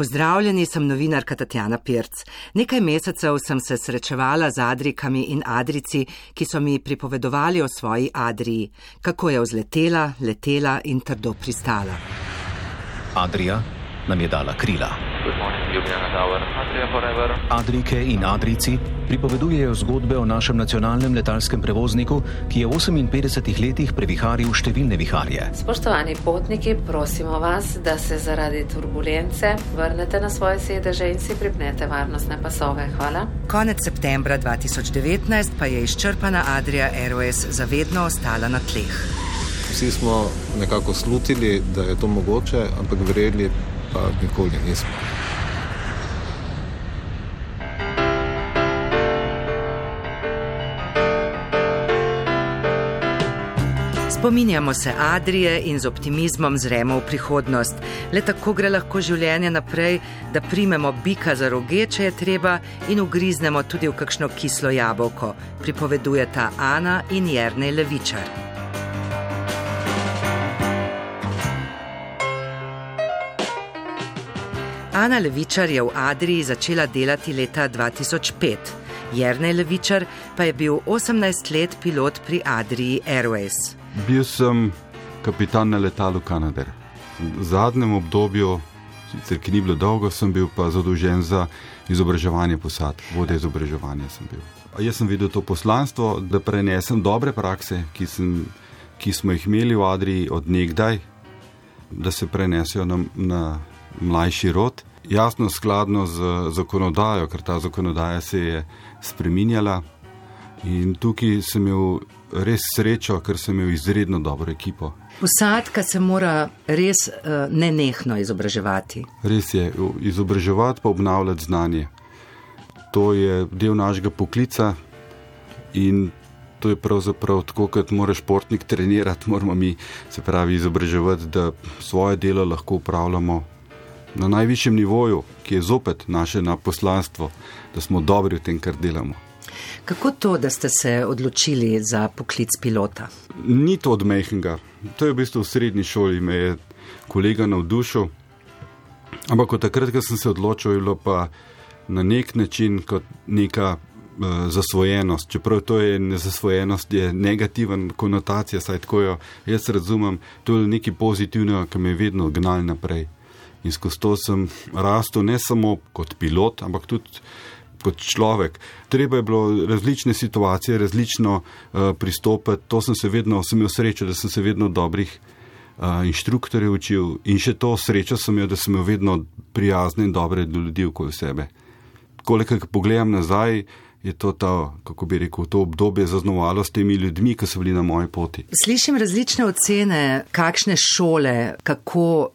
Pozdravljeni, sem novinarka Tatjana Pirc. Nekaj mesecev sem se srečevala z Adrikami in Adrici, ki so mi pripovedovali o svoji Adriji, kako je vzletela, letela in trdo pristala. Adrija nam je dala krila. Adrike in Adrici pripovedujejo zgodbe o našem nacionalnem letalskem prevozniku, ki je v 58 letih previharil številne viharje. Spoštovani potniki, prosimo vas, da se zaradi turbulence vrnete na svoje sedeže in si pripnete varnostne pasove. Hvala. Konec septembra 2019 pa je izčrpana Adria Airways zavedno ostala na tleh. Vsi smo nekako slutili, da je to mogoče, ampak verjeli pa nikoli nismo. Spominjamo se Adrije in z optimizmom zremo v prihodnost. Le tako gre lahko življenje naprej, da primemo bika za roge, če je treba, in ugriznemo tudi v kakšno kislo jabolko, pripovedujeta Ana in Jrnej Levičar. Ana Levičar je v Adriji začela delati leta 2005. Jrnej Levičar pa je bil 18 let pilot pri Adriji Airways. Bil sem kapitan na letalu Kanader. V zadnjem obdobju, sicer ki ni bilo dolgo, sem bil pa zadolžen za izobraževanje posadk, vode izobraževanja sem bil. Jaz sem videl to poslanstvo, da prenesem dobre prakse, ki, sem, ki smo jih imeli v Adriji od nekdaj, da se prenesejo na, na mlajši rod. Jasno, skladno z zakonodajo, ker ta zakonodaja se je spreminjala. In tukaj sem imel res srečo, ker sem imel izredno dobro ekipo. Posadka se mora res uh, nenehno izobraževati. Res je, izobraževati pa obnavljati znanje. To je del našega poklica in to je pravzaprav tako, kot mora športnik trenirati, moramo mi se pravi izobraževati, da svoje delo lahko upravljamo na najvišjem nivoju, ki je zopet naše poslanstvo, da smo dobri v tem, kar delamo. Kako to, da ste se odločili za poklic pilota? Ni to od mehkega. To je v bistvu v srednji šoli, me je kolega navdušil. Ampak od takrat, ko sem se odločil, je bilo pa na nek način kot neka uh, zasvojenost. Čeprav to je nezasvojenost, je negativen konotacija, saj tako jo jaz razumem. To je nekaj pozitivnega, ki me je vedno gnal naprej. In skozi to sem rastel ne samo kot pilot, ampak tudi kot človek. Treba je bilo različne situacije, različno uh, pristopiti. To sem se vedno, sem imel srečo, da sem se vedno dobrih uh, inštruktorjev učil in še to srečo sem imel, da sem imel vedno prijazne in dobre ljudi okoli sebe. Kolikor pogledam nazaj, je to ta, kako bi rekel, to obdobje zaznamovalo s temi ljudmi, ki so bili na moji poti. Slišim različne ocene, kakšne šole, kako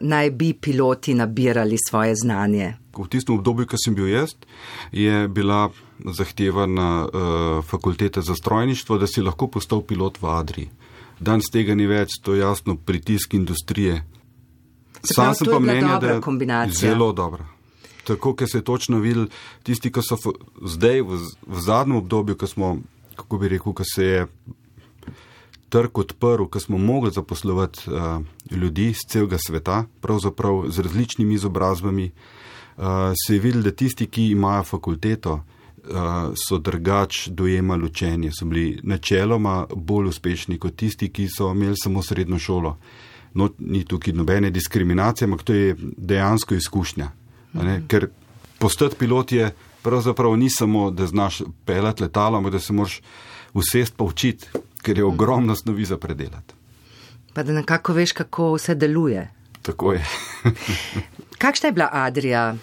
naj bi piloti nabirali svoje znanje. V tistem obdobju, ko sem bil jaz, je bila zahteva na uh, fakultete za strojništvo, da si lahko postal pilot v Adri. Danes tega ni več, to je jasno pritisk industrije. Sam sem pa mnenja, da je kombinacija. zelo dobra. Tako, ker se je točno videl, tisti, ki so zdaj v, v zadnjem obdobju, ko smo, kako bi rekel, ko se je trg odprl, ko smo mogli zaposlovati uh, ljudi iz celega sveta, pravzaprav z različnimi izobrazbami, uh, se je videl, da tisti, ki imajo fakulteto, uh, so drugač dojemali učenje, so bili načeloma bolj uspešni kot tisti, ki so imeli samo srednjo šolo. No, ni tukaj nobene diskriminacije, ampak to je dejansko izkušnja. Mhm. Ker postati pilot je pravzaprav ni samo, da znaš pelati letalo, ampak da se moraš usest pa učiti ker je ogromno snovi za predelati. Pa da nekako veš, kako vse deluje. Tako je. Kakšna je bila Adrija,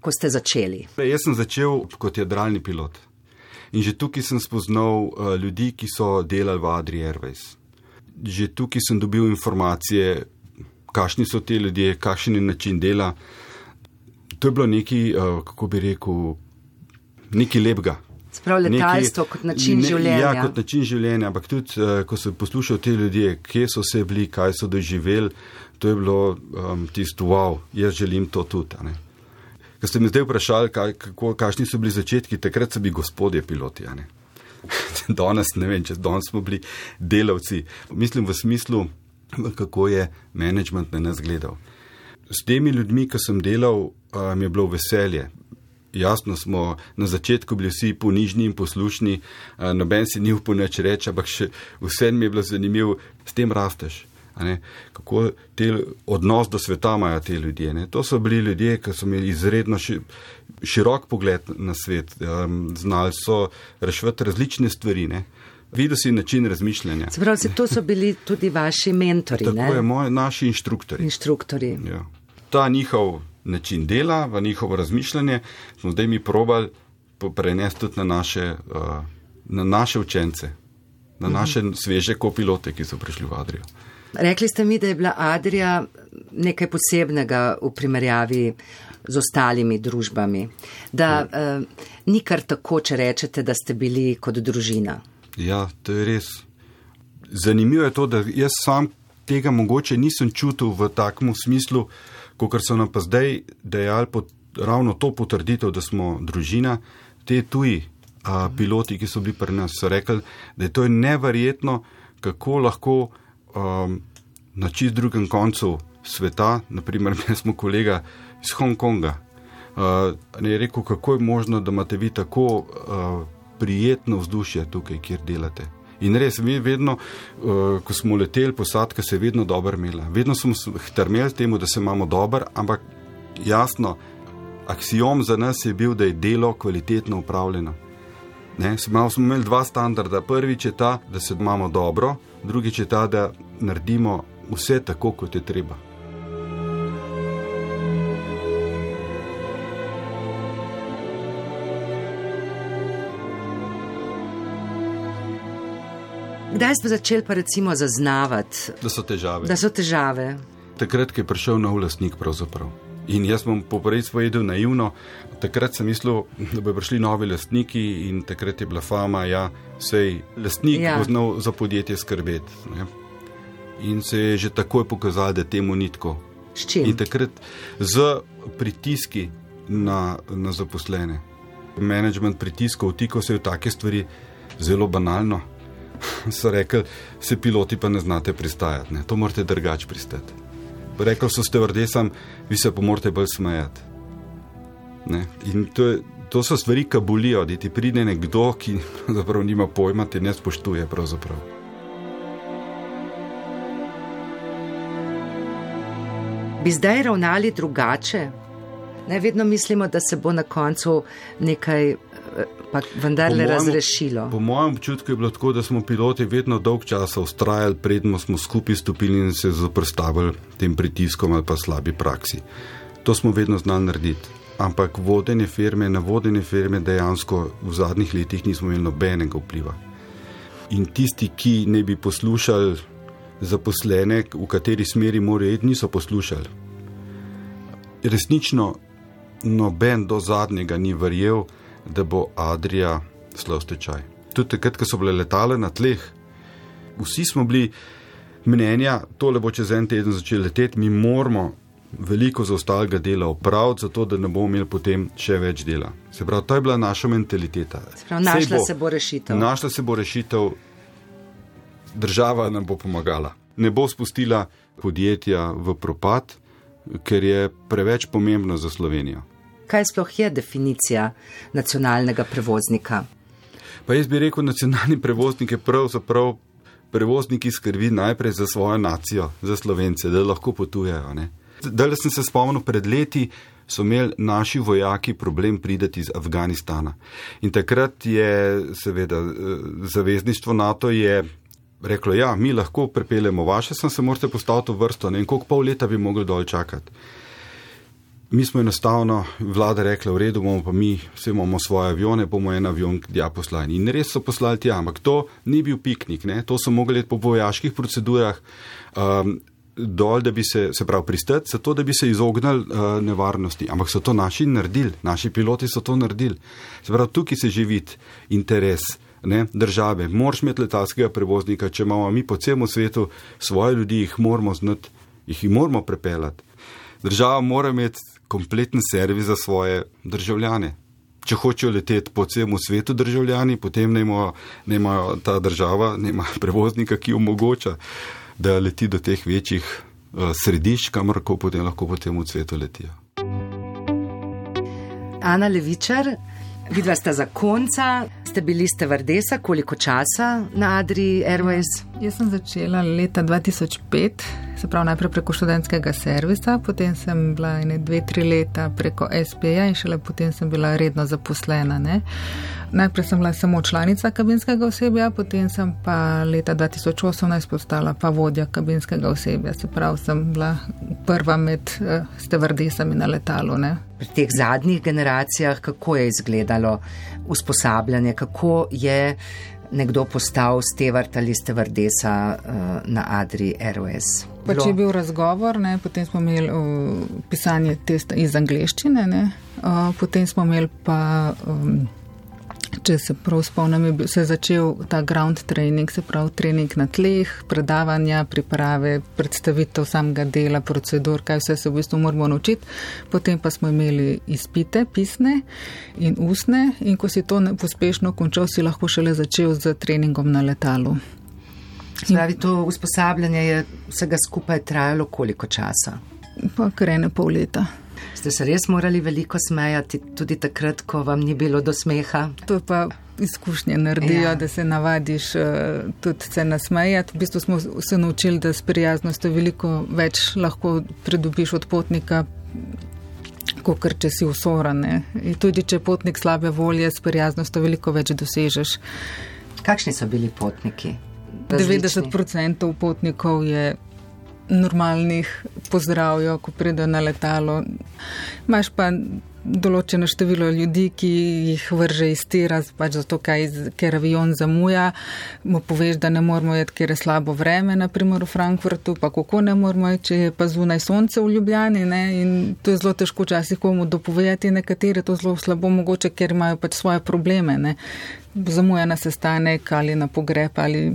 ko ste začeli? Jaz sem začel kot jadralni pilot. In že tukaj sem spoznal uh, ljudi, ki so delali v Adri Airways. Že tukaj sem dobil informacije, kakšni so ti ljudje, kakšen je način dela. To je bilo nekaj, uh, kako bi rekel, nekaj lepega. Sprav letalstvo kot način ne, življenja. Ja, kot način življenja, ampak tudi, uh, ko so poslušali te ljudje, kje so se bili, kaj so doživeli, to je bilo um, tisto, wow, jaz želim to tudi. Ko ste me zdaj vprašali, kaj, kako, kakšni so bili začetki, takrat so bili gospodje piloti. danes ne vem, če danes smo bili delavci. Mislim v smislu, kako je management na nas gledal. s temi ljudmi, ki sem delal, mi je bilo veselje. Jasno smo na začetku bili vsi ponižni in poslušni, noben si ni upal nič reči, ampak še vse mi je bilo zanimivo, s tem rasteš. Kako te odnos do sveta imajo ti ljudje. Ne? To so bili ljudje, ki so imeli izredno ši, širok pogled na svet, um, znali so rešiti različne stvari. Ne? Videl si način razmišljanja. Pravi, to so bili tudi vaši mentori. Tako ne? je, moji, naši inštruktori. inštruktori. Ja. Ta njihov način dela, v njihovo razmišljanje, smo zdaj mi probali prenesti tudi na naše, uh, na naše učence, na mhm. naše sveže kopilote, ki so prišli v Adrijo. Rekli ste mi, da je bila Adrija nekaj posebnega v primerjavi z ostalimi družbami. Da uh, ni kar tako, če rečete, da ste bili kot družina. Ja, to je res. Zanimivo je to, da jaz sam tega mogoče nisem čutil v takem smislu, kot so nam pa zdaj dejali pot, ravno to potrditev, da smo družina. Te tuji a, piloti, ki so bili pri nas, so rekli, da je to neverjetno, kako lahko um, na čist drugem koncu sveta, naprimer, mi smo kolega iz Hongkonga, uh, je rekel, kako je možno, da imate vi tako uh, prijetno vzdušje tukaj, kjer delate. In res, mi vedno, uh, ko smo leteli, posadka se je vedno dobro imela. Vedno smo strmeli temu, da se imamo dobro, ampak jasno, aksijom za nas je bil, da je delo kvalitetno upravljeno. Ne, smo imeli dva standarda. Prvič je ta, da se imamo dobro, drugič je ta, da naredimo vse tako, kot je treba. Kdaj ste začeli pa recimo zaznavati, da so težave? Da so težave. Takrat, ko je prišel nov lastnik, pravzaprav. In jaz bom po prvi povedal naivno, takrat sem mislil, da bodo prišli novi lastniki in takrat je bila fama, ja, sej lastnik ja. bo znal za podjetje skrbeti. Ne? In se je že takoj pokazalo, da temu ni tako. In takrat z pritiski na, na zaposlene, management pritiskov, vtikal se je v take stvari, zelo banalno. So rekli, se piloti pa ne znate pristajati, ne? to morate drugače pristati. Rekli so ste vrdesam, vi se pa morate bolj smejati. Ne? In to, je, to so stvari, ki bolijo, da ti pride nekdo, ki nima pojma, te ne spoštuje pravzaprav. bi zdaj ravnali drugače? Ne vedno mislimo, da se bo na koncu nekaj eh, vendarle razrešilo. Po mojem občutku je bilo tako, da smo piloti vedno dolg časa ustrajali, predno smo skupaj stopili in se zoprstavili tem pritiskom ali pa slabi praksi. To smo vedno znali narediti. Ampak vodenje firme, na vodenje firme dejansko v zadnjih letih nismo imeli nobenega vpliva. In tisti, ki ne bi poslušali zaposlene, v kateri smeri morajo iti, niso poslušali. Resnično noben do zadnjega ni verjel, da bo Adrija slov stečaj. Tudi takrat, ko so bile letale na tleh, vsi smo bili mnenja, tole bo čez en teden začel leteti, mi moramo veliko zaostalega dela opraviti, zato da ne bomo imeli potem še več dela. Se pravi, to je bila naša mentaliteta. Se pravi, našla bo, se bo rešitev. Našla se bo rešitev država nam bo pomagala. Ne bo spustila podjetja v propad, ker je preveč pomembno za Slovenijo. Kaj sploh je definicija nacionalnega prevoznika? Pa jaz bi rekel, nacionalni prevoznik je pravzaprav prevoznik, ki skrbi najprej za svojo nacijo, za slovence, da lahko potujejo. Da sem se spomnil, pred leti so imeli naši vojaki problem prideti iz Afganistana. In takrat je, seveda, eh, zavezništvo NATO je reklo, ja, mi lahko pripeljemo vaše, sem se morate postaviti v vrsto ne? in koliko pol leta bi mogli dol čakati. Mi smo enostavno, vlada rekla, v redu bomo pa mi, vse imamo svoje avione, bomo en avion tja poslali. In res so poslali tja, ampak to ni bil piknik, ne? to so mogli po vojaških procedurah um, dol, da bi se, se pravi, pristati, zato da bi se izognili uh, nevarnosti. Ampak so to naši naredili, naši piloti so to naredili. Se pravi, tukaj se živi interes ne, države. Moraš imeti letalskega prevoznika, če imamo mi po celem svetu svoje ljudi, jih moramo znati, jih moramo prepeljati. Država mora imeti kompleten servis za svoje državljane. Če hočejo leteti po celem svetu državljani, potem ne imajo ta država, ne ima prevoznika, ki omogoča, da leti do teh večjih središč, kamor potem lahko potem v svetu letijo. Ana Levičar, vidva sta za konca, ste bili ste vrdesa, koliko časa na Adri Airways? Jaz sem začela leta 2005, se pravi najprej preko študentskega servisa, potem sem bila ene dve, tri leta preko SPA in šele potem sem bila redno zaposlena. Ne. Najprej sem bila samo članica kabinskega osebja, potem sem pa leta 2018 postala pa vodja kabinskega osebja, se pravi sem bila prva med uh, stevardesami na letalu. Ne. Pri teh zadnjih generacijah, kako je izgledalo usposabljanje, kako je nekdo postal stevard ali stevardesa uh, na Adri Airways. Pa če je bil razgovor, ne, potem smo imeli uh, pisanje testa iz angleščine, ne, uh, potem smo imeli pa. Um, Če se prav spomnim, se je začel ta ground training, se pravi trening na tleh, predavanja, priprave, predstavitev samega dela, procedur, kaj vse se v bistvu moramo naučiti. Potem pa smo imeli izpite, pisne in ustne in ko si to uspešno končal, si lahko šele začel z treningom na letalu. Spravi, to usposabljanje je vsega skupaj trajalo koliko časa? Pa kar ene pol leta. Ste se res morali veliko smejati, tudi takrat, ko vam ni bilo do smeha? To pa izkušnje naredijo, ja. da se navadiš uh, tudi se nasmejati. V bistvu smo se naučili, da s prijaznostjo veliko več lahko pridobiš od potnika. Kot če si usoran. Tudi če je potnik slabe volje, s prijaznostjo veliko več dosežeš. Kakšni so bili potniki? Različni. 90% potnikov je normalnih pozdravijo, ko pridejo na letalo. Imáš pa določeno število ljudi, ki jih vrže iz tira, pač zato, kaj, ker avion zamuja, mu poveš, da ne moramo jeti, ker je slabo vreme, naprimer v Frankfurtu, pa kako ne moramo jeti, če je pa zunaj sonce v Ljubljani. Ne? In to je zelo težko včasih komu dopovedati, nekateri to zelo slabo mogoče, ker imajo pač svoje probleme. Ne? Zamuja na sestanek ali na pogreb ali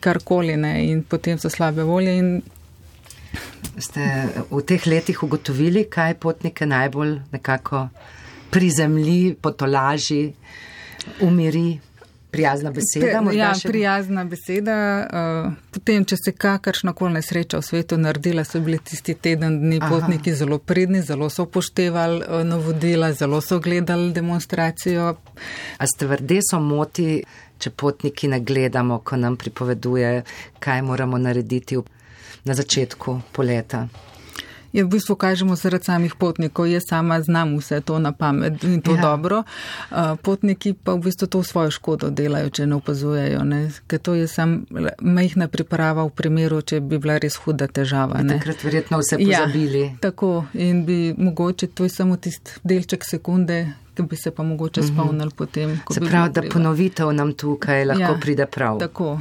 karkoli ne in potem so slabe volje. In... Ste v teh letih ugotovili, kaj potnike najbolj nekako prizemlji, potolaži, umiri? Prijazna beseda. Ja, še... prijazna beseda. Uh, potem, če se kakršna koli nesreča v svetu naredila, so bili tisti teden dni Aha. potniki zelo pridni, zelo so upoštevali uh, navodila, zelo so gledali demonstracijo. A ste vrde so moti? Če potniki ne gledamo, ko nam pripoveduje, kaj moramo narediti na začetku poleta. Je v bistvu kažemo zaradi samih potnikov. Jaz sama znam vse to na pamet in to ja. dobro. Potniki pa v bistvu to v svojo škodo delajo, če ne opazujejo. Ne? Ker to je sam majhna priprava v primeru, če bi bila res huda težava. Takrat verjetno vse pozabili. Ja, tako in bi mogoče to je samo tisti delček sekunde, ki bi se pa mogoče mhm. spomnili potem. Se pravi, da ponovitev nam tukaj lahko ja, pride prav. Tako.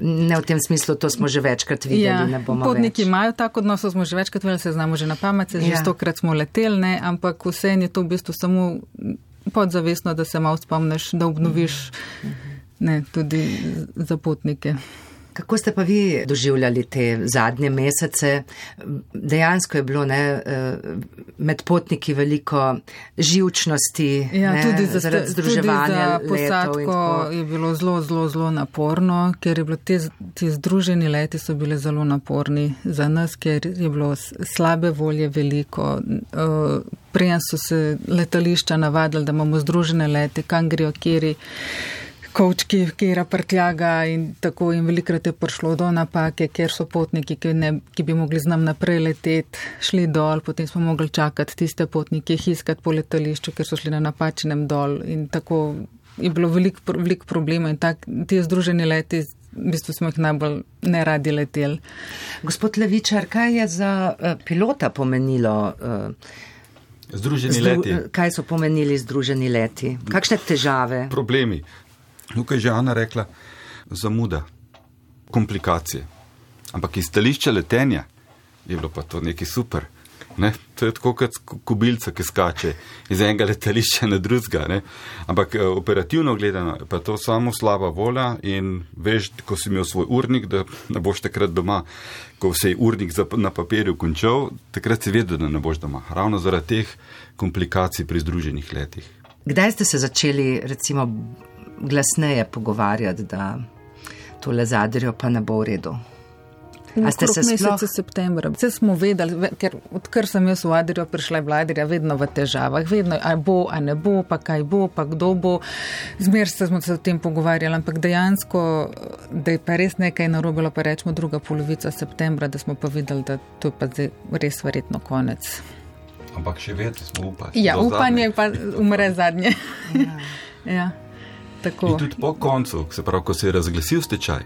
Ne v tem smislu, to smo že večkrat videli. Ja, potniki več. imajo tako odnos, smo že večkrat videli, se znamo že na pamet, se ja. že stokrat smo leteli, ne, ampak vse je to v bistvu samo podzavestno, da se malo spomniš, da obnoviš ne, tudi za potnike. Kako ste pa vi doživljali te zadnje mesece? Dejansko je bilo ne, eh, med potniki veliko živčnosti, ja, ne, tudi za, zaradi združevanja. Tudi za posadko je bilo zelo, zelo, zelo naporno, ker je bilo te, te združeni leti so bili zelo naporni za nas, ker je bilo slabe volje veliko. Uh, Prej so se letališča navadili, da imamo združene lete, kam grejo, kjeri kovčki, kera prtljaga in tako in velikrat je prišlo do napake, ker so potniki, ki, ne, ki bi mogli z nam naprej leteti, šli dol, potem smo mogli čakati tiste potnike, iskati po letališču, ker so šli na napačnem dol in tako je bilo veliko velik problemov in tak, ti združeni leti, v bistvu smo jih najbolj ne radi leteli. Gospod Levičar, kaj je za uh, pilota pomenilo? Uh, Združeni Zdru, leti. Kaj so pomenili združeni leti? Kakšne težave? Problemi. Tukaj je že Ana rekla, zamuda, komplikacije. Ampak iz stališča letenja je bilo pa to nekaj super. Ne? To je tako kot kubilca, ki skače iz enega letališča na drugega. Ampak eh, operativno gledano je pa to samo slaba volja in veš, ko si imel svoj urnik, da ne boš takrat doma, ko se je urnik na papirju končal, takrat si vedel, da ne boš doma. Ravno zaradi teh komplikacij pri združenih letih. Kdaj ste se začeli, recimo, glasneje pogovarjati, da tole zadrijo pa ne bo v redu. A ste se meseca sploh- septembra. Vse smo vedeli, ve- ker odkar sem jaz v Adrijo prišla, je bila Adrija vedno v težavah, vedno, a bo, a ne bo, pa kaj bo, pa kdo bo. Zmer se smo se o tem pogovarjali, ampak dejansko, da je pa res nekaj narobilo, pa rečemo druga polovica septembra, da smo pa videli, da to je pa zdaj res verjetno konec. Ampak še vedno smo upali. Ja, upanje pa umre zadnje. ja, In tako. tudi po koncu, se pravi, ko se je razglasil stečaj,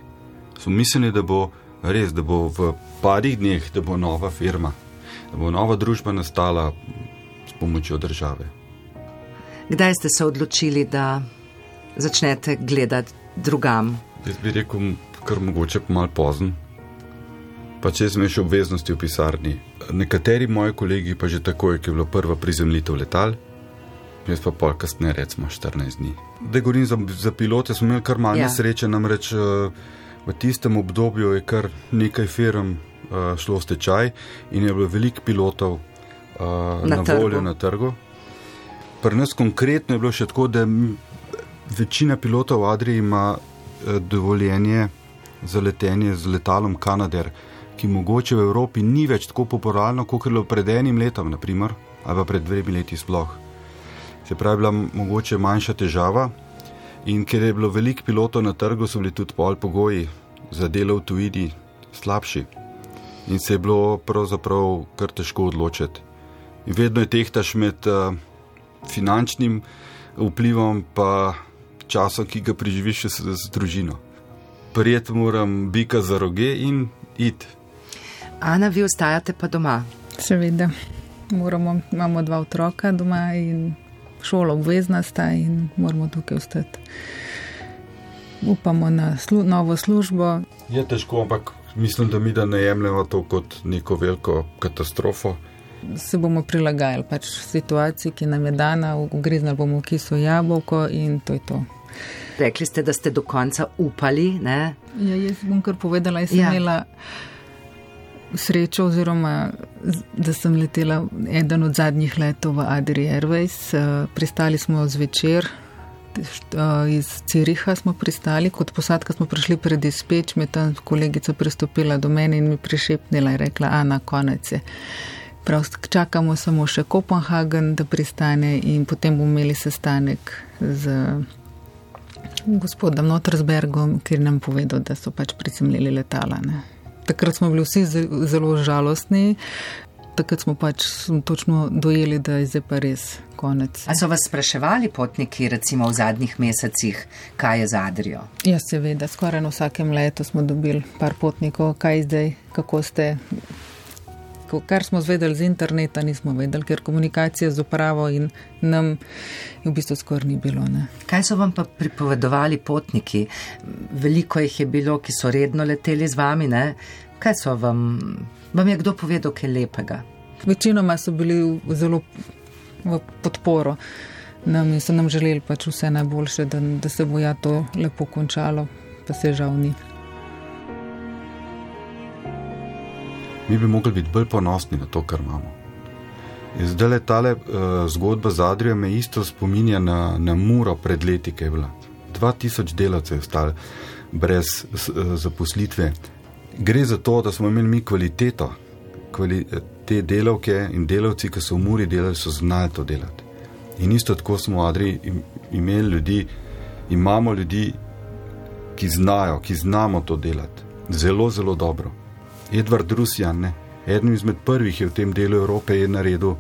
smo mislili, da bo res, da bo v parih dneh, da bo nova firma, da bo nova družba nastala s pomočjo države. Kdaj ste se odločili, da začnete gledati drugam? Jaz bi rekel, kar mogoče pa malo pozen. Pa če sem še obveznosti v pisarni. Nekateri moji kolegi pa že takoj, ko je bila prva prizemljitev letal, jaz pa pol kasneje, recimo 14 dni. Da govorim za, za pilote, smo imeli kar malo Ja. nesreče, namreč eh, v tistem obdobju je kar nekaj firm uh, šlo v stečaj in je bilo veliko pilotov uh, Na na, na trgu. voljo na trgu. Pri nas konkretno je bilo še tako, da večina pilotov v Adriji ima eh, dovoljenje za letenje z letalom Canadair, ki mogoče v Evropi ni več tako popularno, kot je bilo pred enim letom, naprimer, ali pa pred dvemi leti sploh. Se pravi, bila mogoče manjša težava. In ker je bilo veliko pilotov na trgu, so bili tudi pol pogoji za delo v tujini slabši. In se je bilo pravzaprav kar težko odločiti. In vedno je tehtaš med uh, finančnim vplivom in časom, ki ga preživiš s, z družino. Prijeti moram bika za roge in id. Ana, vi ostajate pa doma. Seveda, moramo, imamo dva otroka doma in šola obvezna sta in moramo tukaj ostati. Upamo na slu, novo službo. Je težko, ampak mislim, da mi da ne jemljemo to kot neko veliko katastrofo. Se bomo prilagajali pač situaciji, ki nam je dana, ugriznili bomo kiso jabolko in to je to. Rekli ste, da ste do konca upali, ne? Ja, jaz bom kar povedala, jaz sem ja. imela srečo, oziroma da sem letela eden od zadnjih letov v Adri Airways. Eh, Pristali smo zvečer. eh, Iz Ciriha smo pristali, kot posadka smo prišli pred izpeč, mi tam kolegica pristopila do mene in mi prišepnila in rekla, a na konec je. Prav, čakamo samo še Kopenhagen, da pristane in potem bomo imeli sestanek z gospodom Notersbergom, ki nam povedal, da so pač prizemljali letala. Ne. Takrat smo bili vsi ze- zelo žalostni, takrat smo pač točno dojeli, da je zdaj pa res konec. A so vas spraševali potniki, recimo v zadnjih mesecih, kaj je z Adrijo? Ja, seveda, skoraj na vsakem letu smo dobili par potnikov, kaj zdaj, kako ste. Kar smo zvedeli z interneta, nismo vedeli, ker komunikacije z upravo in nam v bistvu skoraj ni bilo. Ne. Kaj so vam pa pripovedovali potniki? Veliko jih je bilo, ki so redno leteli z vami, ne? Kaj so vam, vam je kdo povedal kaj lepega? Večinoma so bili v- zelo v podporo nam in so nam želeli pač vse najboljše, da, da se bo ja to lepo končalo, pa se žal ni. Mi bi mogli biti bolj ponosni na to, kar imamo. In Zdaj le tale uh, zgodba z Adrijo me isto spominja na, na Muro pred leti, ki je bila. 2000 delavcev je ostalo brez s, uh, zaposlitve. Gre za to, da smo imeli mi kvaliteto. Kvali, te delavke in delavci, ki so v Muri delali, so znali to delati. In isto tako smo v Adriji im- imeli ljudi, imamo ljudi, ki znajo, ki znamo to delati. Zelo, zelo dobro. Edvard Rusjan, ne? eden izmed prvih je v tem delu Evrope je naredil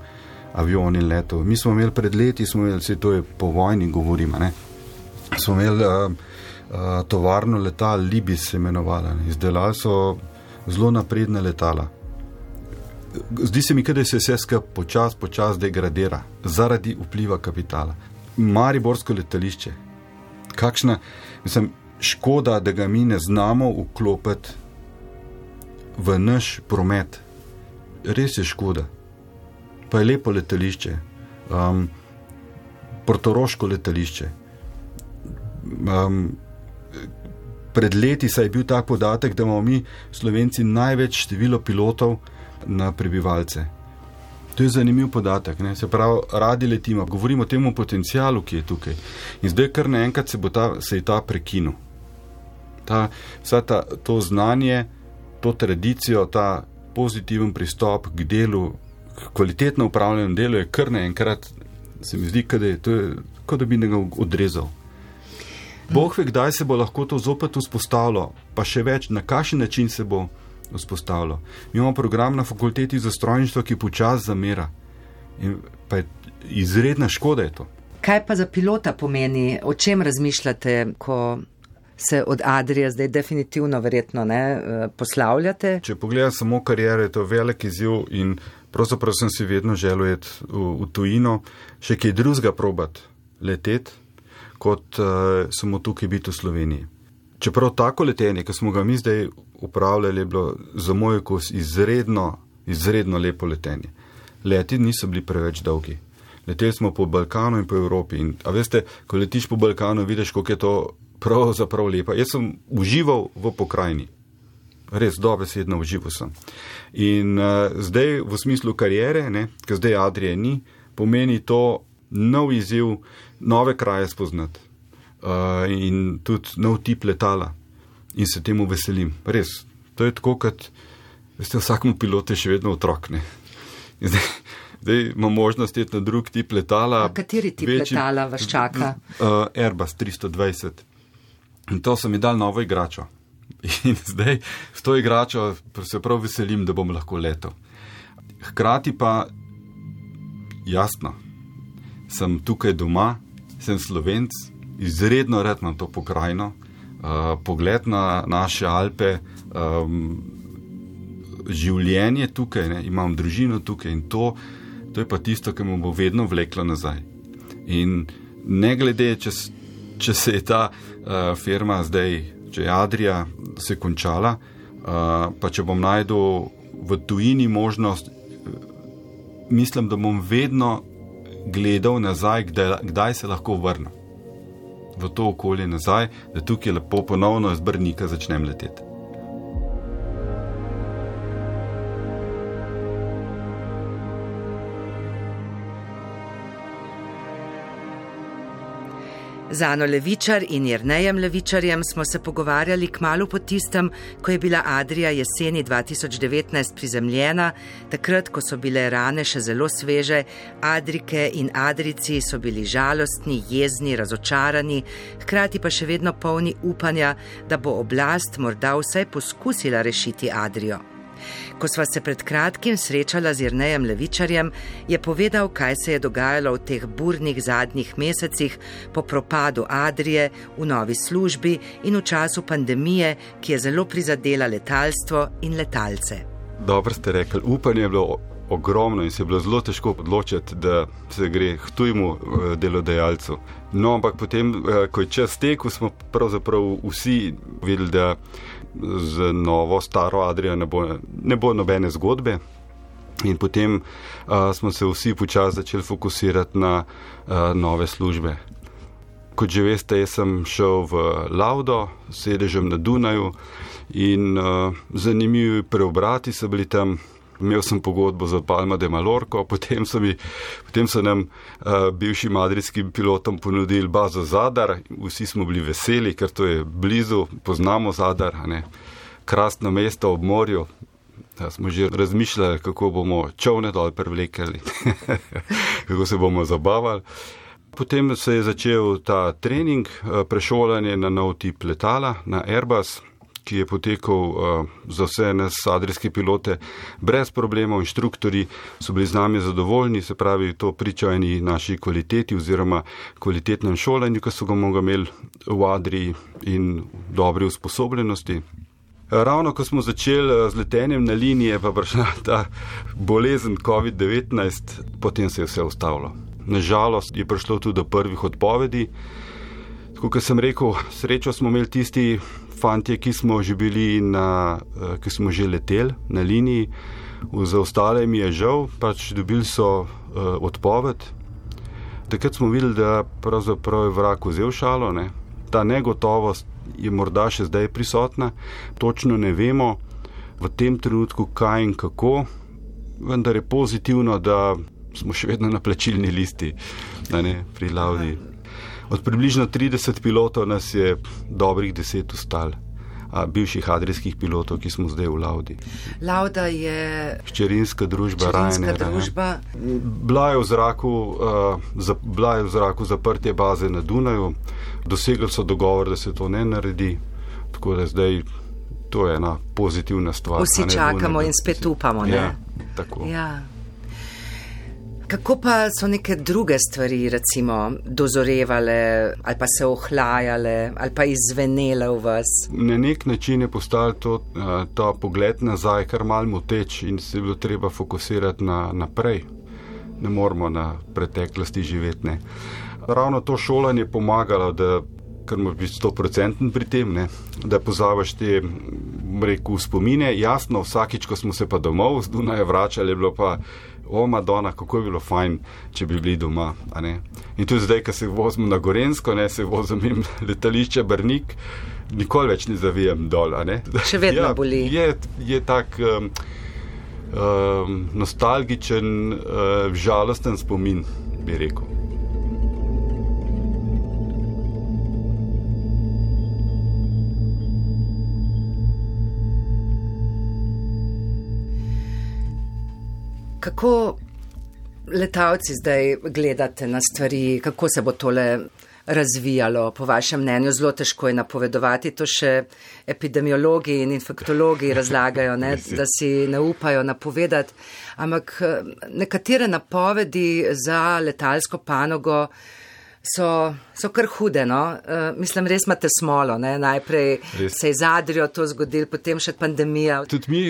avion in letov. Mi smo imeli pred leti, smo imeli, vse to je po vojni, govorimo, ne? smo imeli uh, uh, tovarno letal, Libis se imenovala, ne? izdelali so zelo napredne letala. Zdi se mi, da se vse skupaj počasi, počasi degradira zaradi vpliva kapitala. Mariborsko letališče, kakšna, mislim, škoda, da ga mi ne znamo vklopiti v naš promet. Res je škoda. Pa je lepo letališče, um, portoroško letališče. Um, pred leti je bil tak podatek, da imamo mi, slovenci, največ število pilotov na prebivalce. To je zanimiv podatek. Ne? Se pravi, radi letimo, govorimo o tem potencialu, ki je tukaj. In zdaj, kar naenkrat se, ta, se je ta prekinil. Ta, vsa ta, to znanje to tradicijo, ta pozitiven pristop k delu, k kvalitetno upravljanju dela, je kar naenkrat, se mi zdi, da je to, kot da bi nekaj odrezal. Bog ve, kdaj se bo lahko to zopet vzpostavilo, pa še več, na kakšen način se bo vzpostavilo. Mi imamo program na fakulteti za strojništvo, ki počasi zamera. In pa je izredna škoda je to. Kaj pa za pilota pomeni, o čem razmišljate, ko se od Adrija zdaj definitivno verjetno ne eh, poslavljate? Če pogledam samo kariero, je to velik izziv in pravzaprav sem si vedno želel iti v, v tujino, še kaj drugega probat leteti, kot uh, samo tukaj biti v Sloveniji. Čeprav tako letenje, ki smo ga mi zdaj upravljali, je bilo za moj okus izredno, izredno lepo letenje. Leti niso bili preveč dolgi. Leteli smo po Balkanu in po Evropi. In, a veste, ko letiš po Balkanu, vidiš, kako je to pravzaprav lepo. Jaz sem užival v pokrajini. Res dobesedno užival sem. In uh, zdaj v smislu karijere, ker zdaj Adrije ni, pomeni to nov izziv, nove kraje spoznati uh, in tudi nov tip letala. In se temu veselim. Res, to je tako, kot veste, vsakmu pilotu je še vedno otrok. Zdaj, zdaj imamo možnost iti na drug tip letala. A kateri tip večji, letala vas čaka? Uh, Airbus 320. In to so mi dal novo igračo. In zdaj s to igračo se prav veselim, da bom lahko letel. Hkrati pa, jasno, sem tukaj doma, sem slovenc, izredno rad na to pokrajino, uh, pogled na naše Alpe, um, življenje tukaj, ne, imam družino tukaj in to, to je pa tisto, ki mu bo vedno vleklo nazaj. In ne glede, če, če se je ta uh, firma zdaj, če je Adrija se končala, uh, pa če bom najdel v tujini možnost, mislim, da bom vedno gledal nazaj, kdaj, kdaj se lahko vrnem v to okolje nazaj, da tukaj lepo ponovno iz Brnika začnem leteti. Z Ano Levičar in Jrnejem Levičarjem smo se pogovarjali k malu po tistem, ko je bila Adrija jeseni 2019 prizemljena, takrat, ko so bile rane še zelo sveže, Adrike in Adrici so bili žalostni, jezni, razočarani, hkrati pa še vedno polni upanja, da bo oblast morda vsaj poskusila rešiti Adrijo. Ko sva se pred kratkim srečala z Irnejem Levičarjem, je povedal, kaj se je dogajalo v teh burnih zadnjih mesecih po propadu Adrije v novi službi in v času pandemije, ki je zelo prizadela letalstvo in letalce. Dobro ste rekli, upanje je bilo ogromno in se je bilo zelo težko odločiti, da se gre k tujemu eh, delodajalcu. No, ampak potem, eh, ko je čas tekel, smo pravzaprav vsi videli, da z novo, staro Adrijo ne bo, ne bo nobene zgodbe. In potem uh, smo se vsi počasi začeli fokusirati na uh, nove službe. Kot že veste, jaz sem šel v Laudo, sedežem na Dunaju in uh, zanimivi preobrati so bili tam imel sem pogodbo za Palma de Malorko, potem so, mi, potem so nam uh, bivšim madridskim pilotom ponudili bazo Zadar, vsi smo bili veseli, ker to je blizu, poznamo Zadar, krasno mesto ob morju. Da smo že razmišljali, kako bomo čovne dol prevlekali, kako se bomo zabavali. Potem se je začel ta trening, eh, prešolanje na nov tip letala, na Airbus ki je potekal uh, za vse nas adrijske pilote brez problemov, inštruktori so bili z nami zadovoljni, se pravi, to priča eni naši kvaliteti oziroma kvalitetnem šolanju, ki so ga mogli imeti v Adriji in dobri usposobljenosti. Ravno ko smo začeli eh, z letenjem na liniji, je pa prišla ta bolezen COVID-19, potem se je vse ustavilo. Nažalost je prišlo tudi do prvih odpovedi. Kot sem rekel, srečo smo imeli tisti fanti, ki smo že bili na, eh, ki smo že leteli na liniji, za ostale mi je žal, pač dobili so uh, odpoved. Takrat smo videli, da pravzaprav je vrak vzel šalo, ne? ta negotovost je morda še zdaj prisotna, točno ne vemo v tem trenutku, kaj in kako, vendar je pozitivno, da smo še vedno na plačilni listi, da ne pri Laudi. Od približno 30 pilotov nas je dobrih 10 ustal. a, bivših adrijskih pilotov, ki smo zdaj v Laudi. Lauda je Hčerinska družba Ryanair. družba. Bila je zraku, uh, za, bila je v zraku zaprtje baze na Dunaju, dosegli so dogovor, da se to ne naredi, tako da zdaj to je ena pozitivna stvar. Vsi čakamo Dunaj, in spet upamo. Ja, tako. Ja. Kako pa so neke druge stvari, recimo, dozorevale ali pa se ohlajale ali pa izvenele v vas? Na nek način je postal to, eh, ta pogled nazaj kar mal moteč in se je bilo treba fokusirati na naprej. Ne moramo na preteklosti živeti. Ne. Ravno to šolanje je pomagalo, da ker moraš biti stoprocenten pri tem, ne, da pozabiš te reku, spomine. Jasno, vsakič, ko smo se pa domov z Dunaja vračali, je bilo pa, o Madonna, kako je bilo fajn, če bi bili doma. In tudi zdaj, ko se vozimo na Gorensko, ne se vozim in letališče Brnik, nikoli več ne zavijem dol. ne. Še vedno ja, boli. Je, je tak. Um, Um, nostalgičen, uh, žalosten spomin, bi rekel. Kako letalci zdaj gledate na stvari, kako se bo tole razvijalo, po vašem mnenju? Zelo težko je napovedovati, to še epidemiologi in infektologi razlagajo, ne, da si ne upajo napovedati. Ampak eh, nekatere napovedi za letalsko panogo. So, so kar hude. No? Uh, mislim, res imate smolo. Ne? Najprej Res. se je z Adrijo to zgodilo, potem še pandemija. Tudi mi,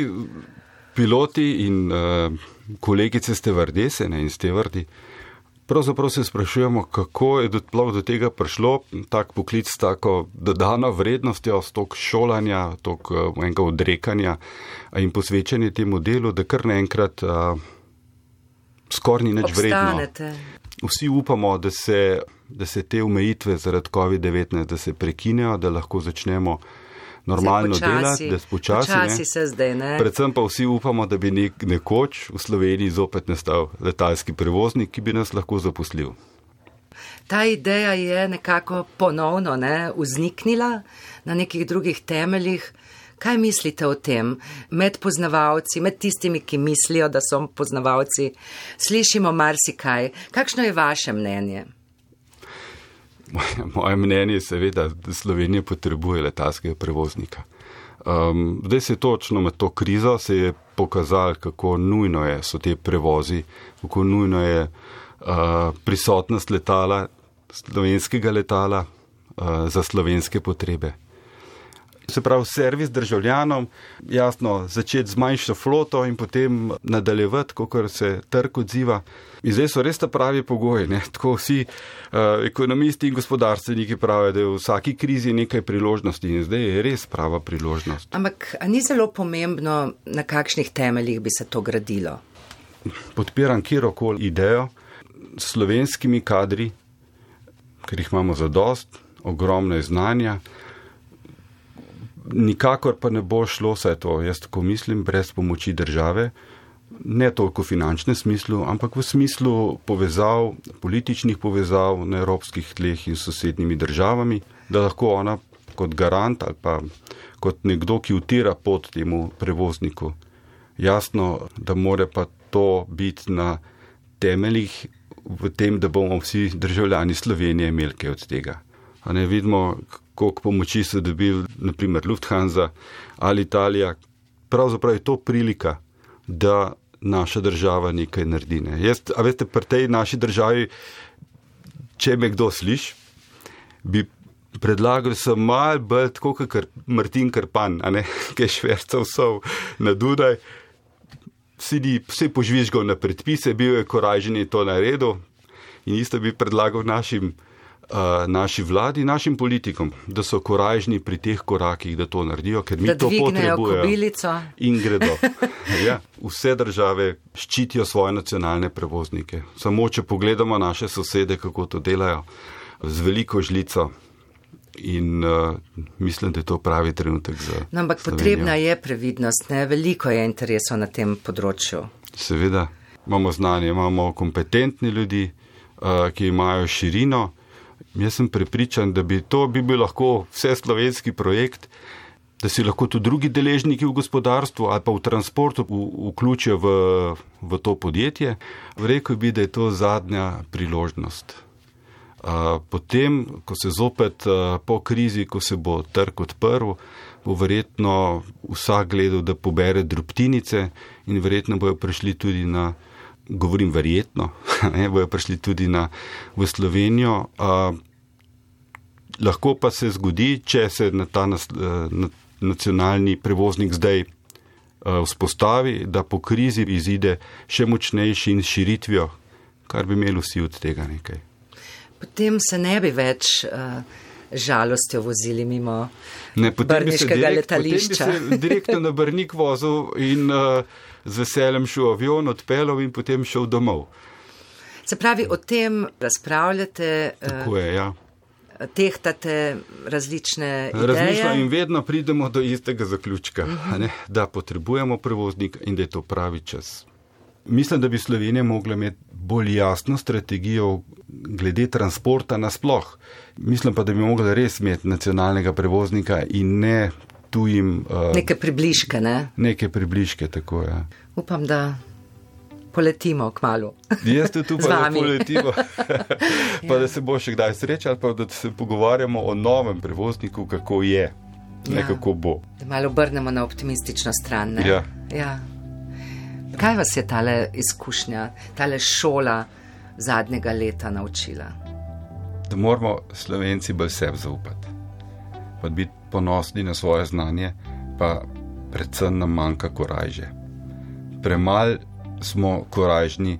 piloti in uh, kolegice stevardese ne, in stevardi, pravzaprav se sprašujemo, kako je do, do tega prišlo, tak poklic s tako dodano vrednostjo, s tok šolanja, tok uh, enega odrekanja in posvečanje temu delu, da kar naenkrat uh, skoraj ni nič vredno. Obstanete. Vsi upamo, da se, da se te omejitve zaradi COVID-19 da se prekinejo, da lahko začnemo normalno počasi- delati, da spočasi. počasi ne. se zdaj, ne? Predvsem pa vsi upamo, da bi nek, nekoč v Sloveniji zopet nastal letalski prevoznik, ki bi nas lahko zaposlil. Ta ideja je nekako ponovno ne, vzniknila na nekih drugih temeljih. Kaj mislite o tem? Med poznavalci, med tistimi, ki mislijo, da so poznavalci, slišimo marsikaj. Kakšno je vaše mnenje? Moje, mnenje je seveda, da Slovenija potrebuje letalskega prevoznika. Um, zdaj se je točno med to krizo se je pokazalo, kako nujno je, so te prevozi, kako nujno je uh, prisotnost letala, slovenskega letala uh, za slovenske potrebe. Se pravi, servis državljanom, jasno, začeti z manjšo floto in potem nadaljevati, kot se trg odziva. In zdaj so res ta pravi pogoji. Ne? Tako vsi uh, ekonomisti in gospodarstveniki pravijo, da je v vsaki krizi nekaj priložnosti in zdaj je res prava priložnost. Ampak ni zelo pomembno, na kakšnih temeljih bi se to gradilo? Podpiram kjerokoli idejo s slovenskimi kadri, ker jih imamo za dost, ogromno je znanja. Nikakor pa ne bo šlo vse to, jaz tako mislim, brez pomoči države, ne toliko v finančnem smislu, ampak v smislu povezav, političnih povezav na evropskih tleh in sosednjimi državami, da lahko ona kot garant ali pa kot nekdo, ki utira pot temu prevozniku. Jasno, da more pa to biti na temeljih v tem, da bomo vsi državljani Slovenije imeli kaj od tega. A ne vidimo, koliko pomoči so dobili, naprimer Lufthansa ali Italija. Pravzaprav je to prilika, da naša država nekaj naredi. Ne. Jaz, a veste, pri tej naši državi, če me kdo sliši, bi predlagal, da sem mal bolj tako kot Martin Karpan, a ne, ki je švercev sov na Dunaj. Vsi, vsi požvižgal na predpise, bil je korajžen in to naredil. In isto bi predlagal našim naši vladi, našim politikom, da so korajžni pri teh korakih, da to naredijo, ker mi Da to potrebujemo. kobilico. In gredo. Ja, vse države ščitijo svoje nacionalne prevoznike. Samo če pogledamo naše sosede, kako to delajo, z veliko žlico. In uh, mislim, da je to pravi trenutek za. No, ampak Slovenijo. potrebna je previdnost, ne? veliko je interesov na tem področju. Seveda, imamo znanje, imamo kompetentni ljudi, uh, ki imajo širino. Jaz sem prepričan, da bi to bi bil lahko vse slovenski projekt da si lahko tudi drugi deležniki v gospodarstvu ali pa v transportu vključijo v, v to podjetje. Rekl bi, da je to zadnja priložnost. Potem, ko se zopet po krizi, ko se bo trg odprl, bo verjetno vsak gledal, da pobere drobtinice in verjetno bojo prišli tudi na, govorim verjetno, ne, bojo prišli tudi na, v Slovenijo. Lahko pa se zgodi, če se na ta nas, na, nacionalni prevoznik zdaj vzpostavi, da po krizi izide še močnejši in širitvijo, kar bi imeli vsi od tega nekaj. Potem se ne bi več uh, žalostjo vozili mimo ne, Brniškega direkt, letališča. Potem bi se direktno na Brnik vozil in uh, z veseljem šel avion, odpeljal in potem šel domov. Se pravi, o tem razpravljate. Tako je, ja. Tehtate različne. Razmišljam in vedno pridemo do istega zaključka, uh -huh. ne, da potrebujemo prevoznika in da je to pravi čas. Mislim, da bi Slovenija mogla imeti bolj jasno strategijo glede transporta nasploh. Mislim pa, da bi mogla res imeti nacionalnega prevoznika in ne tujim. Uh, neke približke, ne? Neke približke, tako je. Ja. Upam, da poletimo k malu. Jaz tudi upam, da poletimo. pa ja. da se bo še kdaj srečal, pa da se pogovarjamo o novem prevozniku, kako je, ne ja. kako bo. Da malo obrnemo na optimistično stran. Ne? Ja. ja. Kaj vas je tale izkušnja, tale šola zadnjega leta naučila? Da moramo slovenci bolj sebi zaupati, pa biti ponosni na svoje znanje, pa predvsem nam manjka korajže. Premal smo korajžni,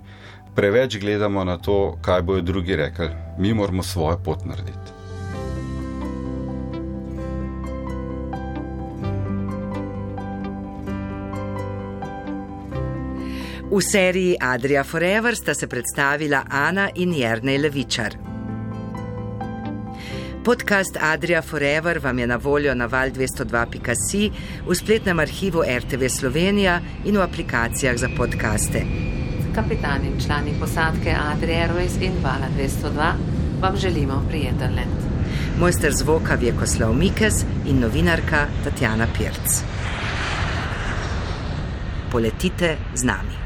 preveč gledamo na to, kaj bojo drugi rekli, mi moramo svojo pot narediti. V seriji Adria Forever sta se predstavila Ana in Jrnej Levičar. Podcast Adria Forever vam je na voljo na val202.si, v spletnem arhivu RTV Slovenija in v aplikacijah za podkaste. Kapitan in člani posadke Adria Airways in Vala 202 vam želimo prijeten let. Mojster zvoka Vjekoslav Mikes in novinarka Tatjana Pirc. Poletite z nami.